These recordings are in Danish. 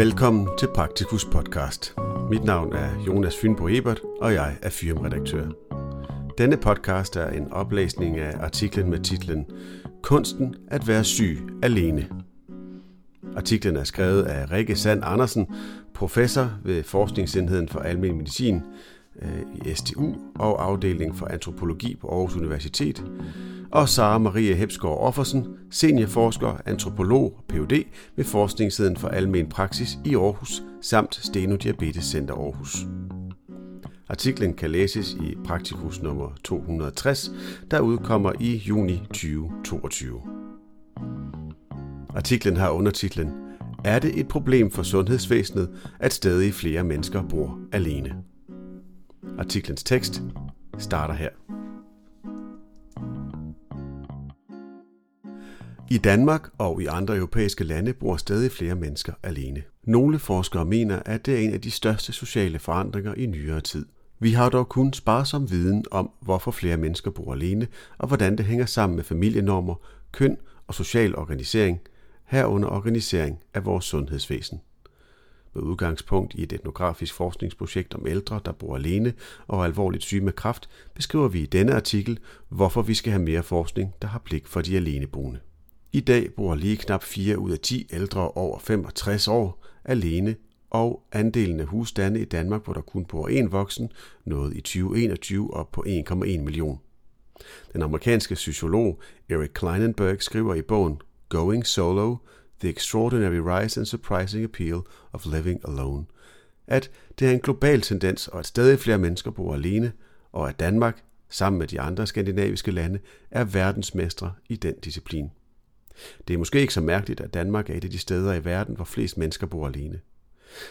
Velkommen til Praktikus podcast. Mit navn er Jonas Fynbo Ebert, og jeg er firmaredaktør. Denne podcast er en oplæsning af artiklen med titlen Kunsten at være syg alene. Artiklen er skrevet af Rikke Sand Andersen, professor ved Forskningsenheden for Almen Medicin Øh, i STU og afdeling for antropologi på Aarhus Universitet, og Sara Marie Hepsgaard Offersen, seniorforsker, antropolog og Ph.D. ved Forskningssiden for Almen Praksis i Aarhus samt Steno Diabetes Center Aarhus. Artiklen kan læses i Praktikus nummer 260, der udkommer i juni 2022. Artiklen har undertitlen Er det et problem for sundhedsvæsenet, at stadig flere mennesker bor alene? Artiklens tekst starter her. I Danmark og i andre europæiske lande bor stadig flere mennesker alene. Nogle forskere mener, at det er en af de største sociale forandringer i nyere tid. Vi har dog kun sparsom viden om, hvorfor flere mennesker bor alene, og hvordan det hænger sammen med familienormer, køn og social organisering, herunder organisering af vores sundhedsvæsen. Med udgangspunkt i et etnografisk forskningsprojekt om ældre, der bor alene og er alvorligt syge med kræft, beskriver vi i denne artikel, hvorfor vi skal have mere forskning, der har blik for de aleneboende. I dag bor lige knap 4 ud af 10 ældre over 65 år alene, og andelen af husstande i Danmark, hvor der kun bor én voksen, nåede i 2021 op på 1,1 million. Den amerikanske sociolog Eric Kleinenberg skriver i bogen Going Solo – The Extraordinary Rise and Surprising Appeal of Living Alone, at det er en global tendens, og at stadig flere mennesker bor alene, og at Danmark, sammen med de andre skandinaviske lande, er verdensmestre i den disciplin. Det er måske ikke så mærkeligt, at Danmark er et af de steder i verden, hvor flest mennesker bor alene.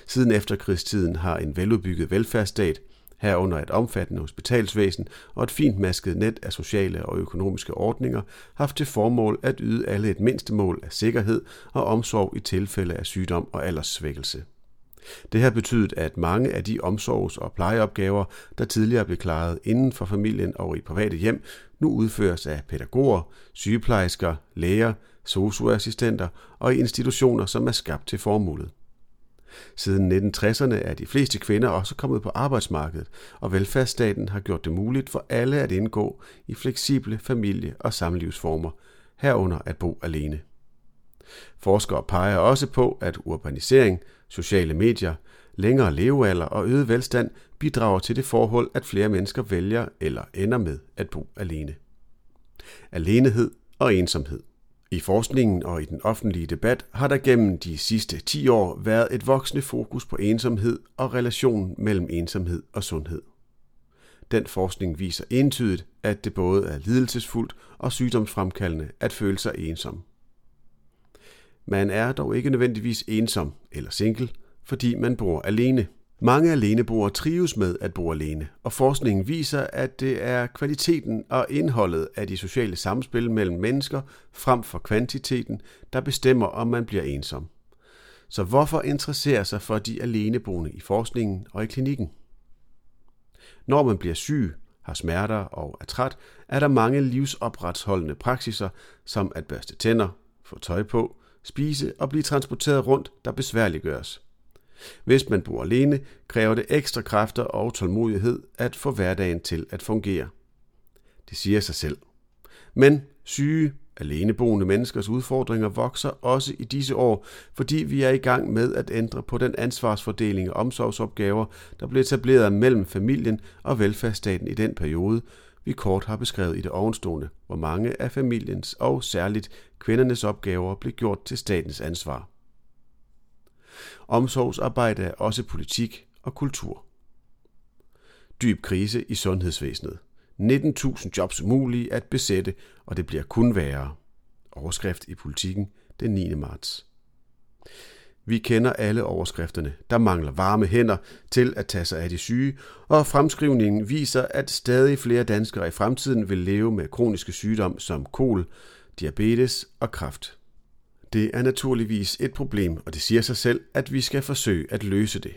Siden efterkrigstiden har en veludbygget velfærdsstat herunder et omfattende hospitalsvæsen og et fint masket net af sociale og økonomiske ordninger, haft til formål at yde alle et mindste mål af sikkerhed og omsorg i tilfælde af sygdom og alderssvækkelse. Det har betydet, at mange af de omsorgs- og plejeopgaver, der tidligere blev klaret inden for familien og i private hjem, nu udføres af pædagoger, sygeplejersker, læger, socioassistenter og i institutioner, som er skabt til formålet. Siden 1960'erne er de fleste kvinder også kommet på arbejdsmarkedet, og velfærdsstaten har gjort det muligt for alle at indgå i fleksible familie- og samlivsformer, herunder at bo alene. Forskere peger også på, at urbanisering, sociale medier, længere levealder og øget velstand bidrager til det forhold, at flere mennesker vælger eller ender med at bo alene. Alenehed og ensomhed. I forskningen og i den offentlige debat har der gennem de sidste 10 år været et voksende fokus på ensomhed og relationen mellem ensomhed og sundhed. Den forskning viser entydigt, at det både er lidelsesfuldt og sygdomsfremkaldende at føle sig ensom. Man er dog ikke nødvendigvis ensom eller single, fordi man bor alene – mange aleneboere trives med at bo alene, og forskningen viser, at det er kvaliteten og indholdet af de sociale samspil mellem mennesker frem for kvantiteten, der bestemmer, om man bliver ensom. Så hvorfor interessere sig for de aleneboende i forskningen og i klinikken? Når man bliver syg, har smerter og er træt, er der mange livsopretholdende praksiser, som at børste tænder, få tøj på, spise og blive transporteret rundt, der besværliggøres – hvis man bor alene, kræver det ekstra kræfter og tålmodighed at få hverdagen til at fungere. Det siger sig selv. Men syge, aleneboende menneskers udfordringer vokser også i disse år, fordi vi er i gang med at ændre på den ansvarsfordeling og omsorgsopgaver, der blev etableret mellem familien og velfærdsstaten i den periode, vi kort har beskrevet i det ovenstående, hvor mange af familiens og særligt kvindernes opgaver blev gjort til statens ansvar. Omsorgsarbejde er også politik og kultur. Dyb krise i sundhedsvæsenet. 19.000 jobs umulige at besætte, og det bliver kun værre. Overskrift i politikken den 9. marts. Vi kender alle overskrifterne. Der mangler varme hænder til at tage sig af de syge, og fremskrivningen viser, at stadig flere danskere i fremtiden vil leve med kroniske sygdomme som kol, diabetes og kræft. Det er naturligvis et problem, og det siger sig selv, at vi skal forsøge at løse det.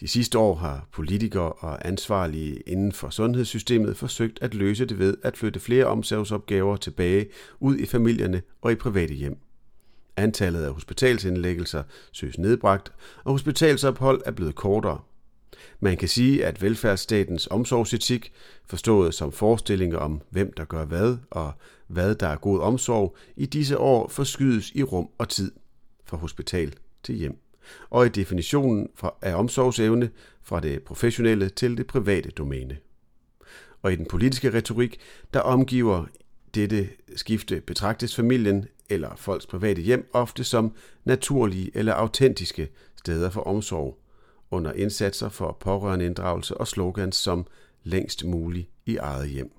De sidste år har politikere og ansvarlige inden for sundhedssystemet forsøgt at løse det ved at flytte flere omsorgsopgaver tilbage ud i familierne og i private hjem. Antallet af hospitalsindlæggelser søges nedbragt, og hospitalsophold er blevet kortere. Man kan sige, at velfærdsstatens omsorgsetik, forstået som forestillinger om, hvem der gør hvad og hvad der er god omsorg, i disse år forskydes i rum og tid, fra hospital til hjem, og i definitionen af omsorgsevne fra det professionelle til det private domæne. Og i den politiske retorik, der omgiver dette skifte betragtes familien eller folks private hjem ofte som naturlige eller autentiske steder for omsorg, under indsatser for pårørende inddragelse og slogans som længst muligt i eget hjem.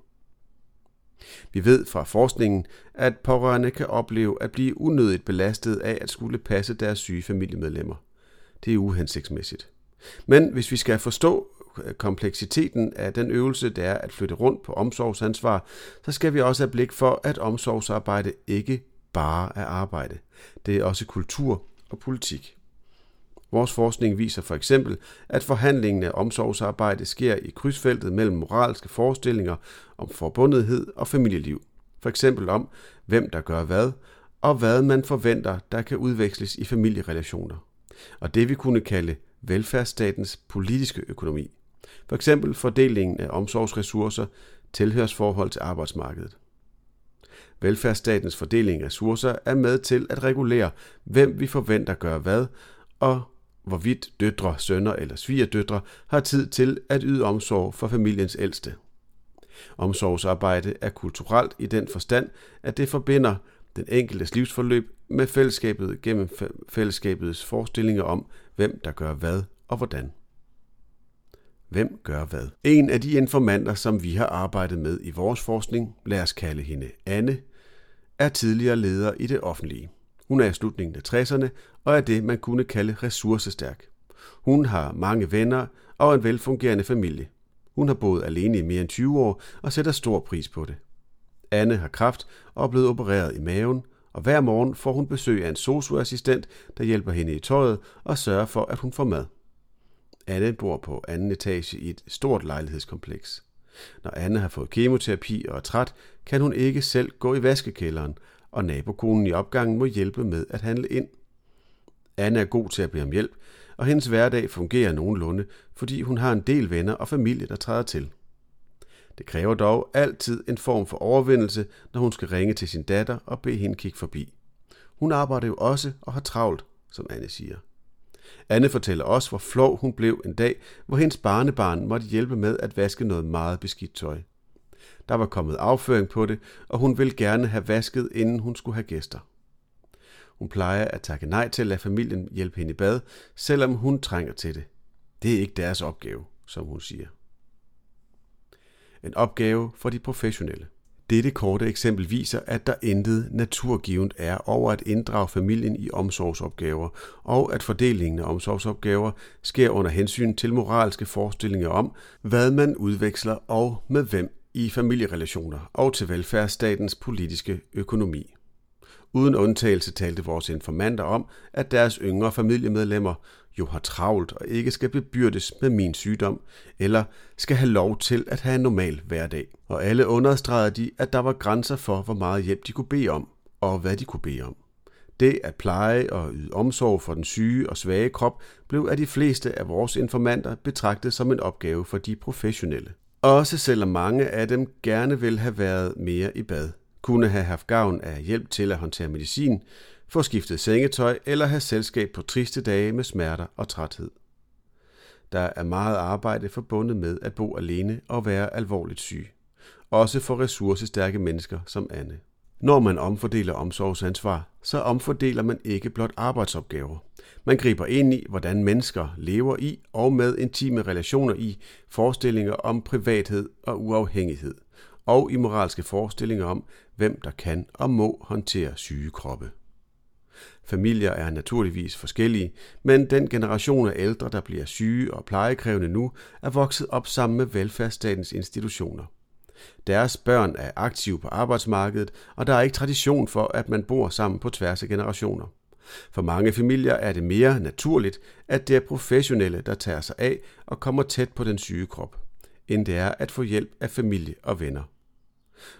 Vi ved fra forskningen, at pårørende kan opleve at blive unødigt belastet af at skulle passe deres syge familiemedlemmer. Det er uhensigtsmæssigt. Men hvis vi skal forstå øh, kompleksiteten af den øvelse, det er at flytte rundt på omsorgsansvar, så skal vi også have blik for, at omsorgsarbejde ikke bare er arbejde. Det er også kultur og politik. Vores forskning viser for eksempel, at forhandlingen af omsorgsarbejde sker i krydsfeltet mellem moralske forestillinger om forbundethed og familieliv. For eksempel om, hvem der gør hvad, og hvad man forventer, der kan udveksles i familierelationer. Og det vi kunne kalde velfærdsstatens politiske økonomi. For eksempel fordelingen af omsorgsressourcer, tilhørsforhold til arbejdsmarkedet. Velfærdsstatens fordeling af ressourcer er med til at regulere, hvem vi forventer gør hvad, og hvorvidt døtre, sønner eller svigerdøtre har tid til at yde omsorg for familiens ældste. Omsorgsarbejde er kulturelt i den forstand, at det forbinder den enkeltes livsforløb med fællesskabet gennem fællesskabets forestillinger om, hvem der gør hvad og hvordan. Hvem gør hvad? En af de informanter, som vi har arbejdet med i vores forskning, lad os kalde hende Anne, er tidligere leder i det offentlige. Hun er i slutningen af 60'erne og er det, man kunne kalde ressourcestærk. Hun har mange venner og en velfungerende familie. Hun har boet alene i mere end 20 år og sætter stor pris på det. Anne har kraft og er blevet opereret i maven, og hver morgen får hun besøg af en socioassistent, der hjælper hende i tøjet og sørger for, at hun får mad. Anne bor på anden etage i et stort lejlighedskompleks. Når Anne har fået kemoterapi og er træt, kan hun ikke selv gå i vaskekælderen, og nabokonen i opgangen må hjælpe med at handle ind. Anne er god til at bede om hjælp, og hendes hverdag fungerer nogenlunde, fordi hun har en del venner og familie, der træder til. Det kræver dog altid en form for overvindelse, når hun skal ringe til sin datter og bede hende kigge forbi. Hun arbejder jo også og har travlt, som Anne siger. Anne fortæller også, hvor flov hun blev en dag, hvor hendes barnebarn måtte hjælpe med at vaske noget meget beskidt tøj. Der var kommet afføring på det, og hun ville gerne have vasket, inden hun skulle have gæster. Hun plejer at takke nej til at lade familien hjælpe hende i bad, selvom hun trænger til det. Det er ikke deres opgave, som hun siger. En opgave for de professionelle. Dette korte eksempel viser, at der intet naturgivet er over at inddrage familien i omsorgsopgaver, og at fordelingen af omsorgsopgaver sker under hensyn til moralske forestillinger om, hvad man udveksler og med hvem i familierelationer og til velfærdsstatens politiske økonomi. Uden undtagelse talte vores informanter om, at deres yngre familiemedlemmer jo har travlt og ikke skal bebyrdes med min sygdom, eller skal have lov til at have en normal hverdag. Og alle understregede de, at der var grænser for, hvor meget hjælp de kunne bede om, og hvad de kunne bede om. Det at pleje og yde omsorg for den syge og svage krop blev af de fleste af vores informanter betragtet som en opgave for de professionelle. Også selvom mange af dem gerne vil have været mere i bad, kunne have haft gavn af hjælp til at håndtere medicin, få skiftet sengetøj eller have selskab på triste dage med smerter og træthed. Der er meget arbejde forbundet med at bo alene og være alvorligt syg. Også for ressourcestærke mennesker som Anne. Når man omfordeler omsorgsansvar, så omfordeler man ikke blot arbejdsopgaver. Man griber ind i, hvordan mennesker lever i og med intime relationer i forestillinger om privathed og uafhængighed, og i moralske forestillinger om, hvem der kan og må håndtere syge kroppe. Familier er naturligvis forskellige, men den generation af ældre, der bliver syge og plejekrævende nu, er vokset op sammen med velfærdsstatens institutioner. Deres børn er aktive på arbejdsmarkedet, og der er ikke tradition for, at man bor sammen på tværs af generationer. For mange familier er det mere naturligt, at det er professionelle, der tager sig af og kommer tæt på den syge krop, end det er at få hjælp af familie og venner.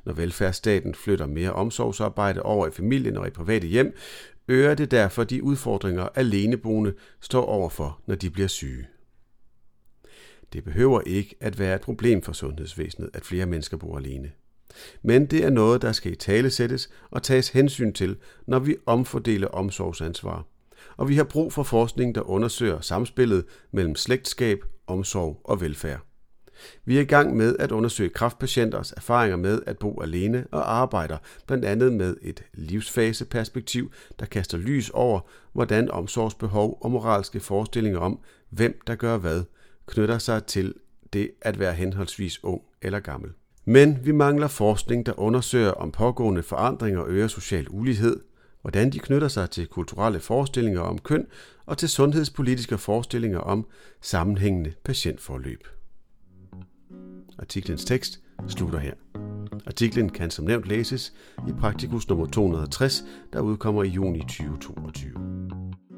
Når velfærdsstaten flytter mere omsorgsarbejde over i familien og i private hjem, øger det derfor de udfordringer, aleneboende står overfor, når de bliver syge. Det behøver ikke at være et problem for sundhedsvæsenet, at flere mennesker bor alene. Men det er noget, der skal i tale sættes og tages hensyn til, når vi omfordeler omsorgsansvar. Og vi har brug for forskning, der undersøger samspillet mellem slægtskab, omsorg og velfærd. Vi er i gang med at undersøge kraftpatienters erfaringer med at bo alene og arbejder blandt andet med et livsfaseperspektiv, der kaster lys over, hvordan omsorgsbehov og moralske forestillinger om, hvem der gør hvad, knytter sig til det at være henholdsvis ung eller gammel. Men vi mangler forskning, der undersøger, om pågående forandringer øger social ulighed, hvordan de knytter sig til kulturelle forestillinger om køn og til sundhedspolitiske forestillinger om sammenhængende patientforløb. Artiklens tekst slutter her. Artiklen kan som nævnt læses i Praktikus nummer 260, der udkommer i juni 2022.